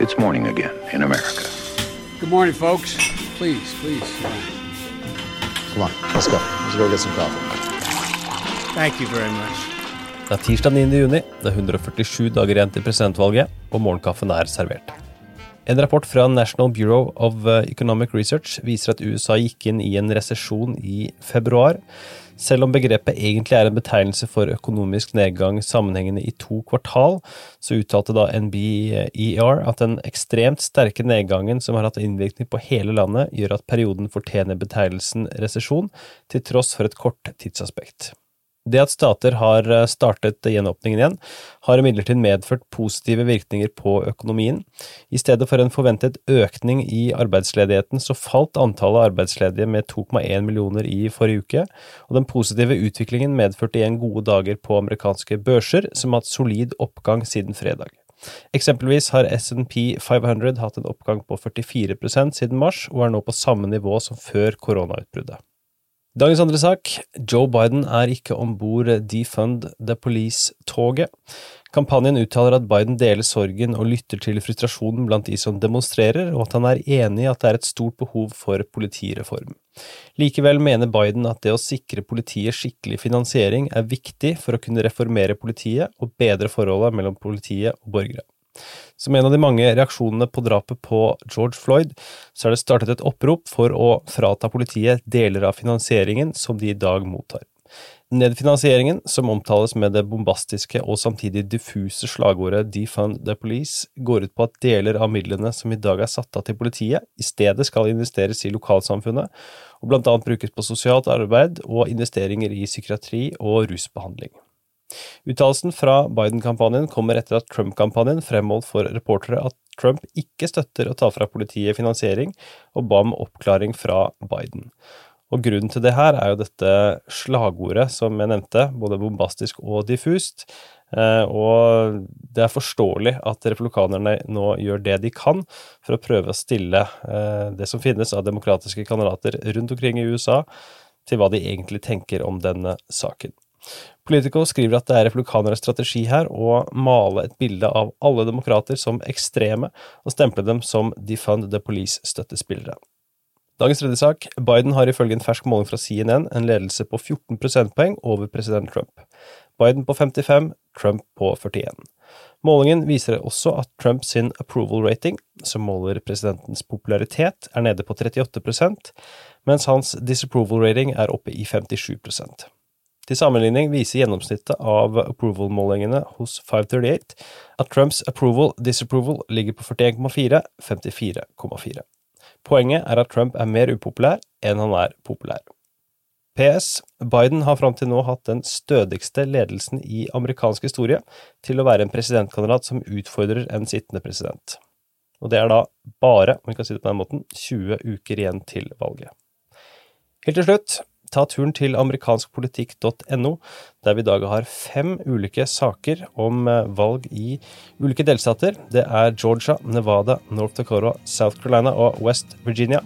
It's morning again in America. Good morning, folks. Please, please. Come on, let's go. Let's go get some coffee. Thank you very much. Det er tirsdag 9. juni, det er 147 dager igjen til presidentvalget, og morgenkaffen er servert. En rapport fra National Bureau of Economic Research viser at USA gikk inn i en resesjon i februar. Selv om begrepet egentlig er en betegnelse for økonomisk nedgang sammenhengende i to kvartal, så uttalte da NBER at den ekstremt sterke nedgangen som har hatt innvirkning på hele landet, gjør at perioden fortjener betegnelsen resesjon, til tross for et kort tidsaspekt. Det at stater har eh, startet gjenåpningen igjen, har imidlertid medført positive virkninger på økonomien. I stedet for en forventet økning i arbeidsledigheten, så falt antallet arbeidsledige med 2,1 millioner i forrige uke, og den positive utviklingen medførte igjen gode dager på amerikanske børser, som har hatt solid oppgang siden fredag. Eksempelvis har SNP 500 hatt en oppgang på 44% siden mars, og er nå på samme nivå som før koronautbruddet. Dagens andre sak, Joe Biden er ikke om bord Defund the Police-toget. Kampanjen uttaler at Biden deler sorgen og lytter til frustrasjonen blant de som demonstrerer, og at han er enig i at det er et stort behov for politireform. Likevel mener Biden at det å sikre politiet skikkelig finansiering er viktig for å kunne reformere politiet og bedre forholdet mellom politiet og borgere. Som en av de mange reaksjonene på drapet på George Floyd, så er det startet et opprop for å frata politiet deler av finansieringen som de i dag mottar. Nedfinansieringen, som omtales med det bombastiske og samtidig diffuse slagordet Defund the Police, går ut på at deler av midlene som i dag er satt av til politiet, i stedet skal investeres i lokalsamfunnet, og blant annet brukes på sosialt arbeid og investeringer i psykiatri og rusbehandling. Uttalelsen fra Biden-kampanjen kommer etter at Trump-kampanjen fremholdt for reportere at Trump ikke støtter å ta fra politiet finansiering, og ba om oppklaring fra Biden. Og Grunnen til det her er jo dette slagordet som jeg nevnte, både bombastisk og diffust. Eh, og det er forståelig at republikanerne nå gjør det de kan for å prøve å stille eh, det som finnes av demokratiske kandidater rundt omkring i USA, til hva de egentlig tenker om denne saken. Politico skriver at det er republikaneres strategi her å male et bilde av alle demokrater som ekstreme, og stemple dem som defund the police-støttespillere. Dagens tredje sak. Biden har ifølge en fersk måling fra CNN en ledelse på 14 prosentpoeng over president Trump. Biden på 55, Trump på 41. Målingen viser også at Trumps approval rating, som måler presidentens popularitet, er nede på 38% mens hans disapproval rating er oppe i 57 til sammenligning viser gjennomsnittet av approval-målingene hos 538 at Trumps approval-disapproval ligger på 41,4, 54,4. Poenget er at Trump er mer upopulær enn han er populær. PS. Biden har fram til nå hatt den stødigste ledelsen i amerikansk historie til å være en presidentkandidat som utfordrer en sittende president. Og det er da bare, om vi kan si det på den måten, 20 uker igjen til valget. Helt til slutt, ta turen til amerikanskpolitikk.no, der vi i dag har fem ulike saker om eh, valg i ulike delstater. Det er Georgia, Nevada, North Dakota, South Carolina og West Virginia.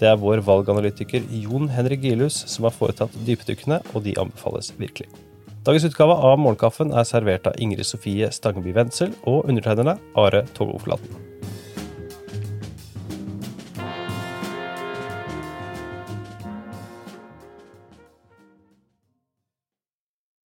Det er vår valganalytiker Jon Henrik Gilhus som har foretatt dypdykkene, og de anbefales virkelig. Dagens utgave av Morgenkaffen er servert av Ingrid Sofie Stangeby Wendsel og undertegnerne Are Togoflaten.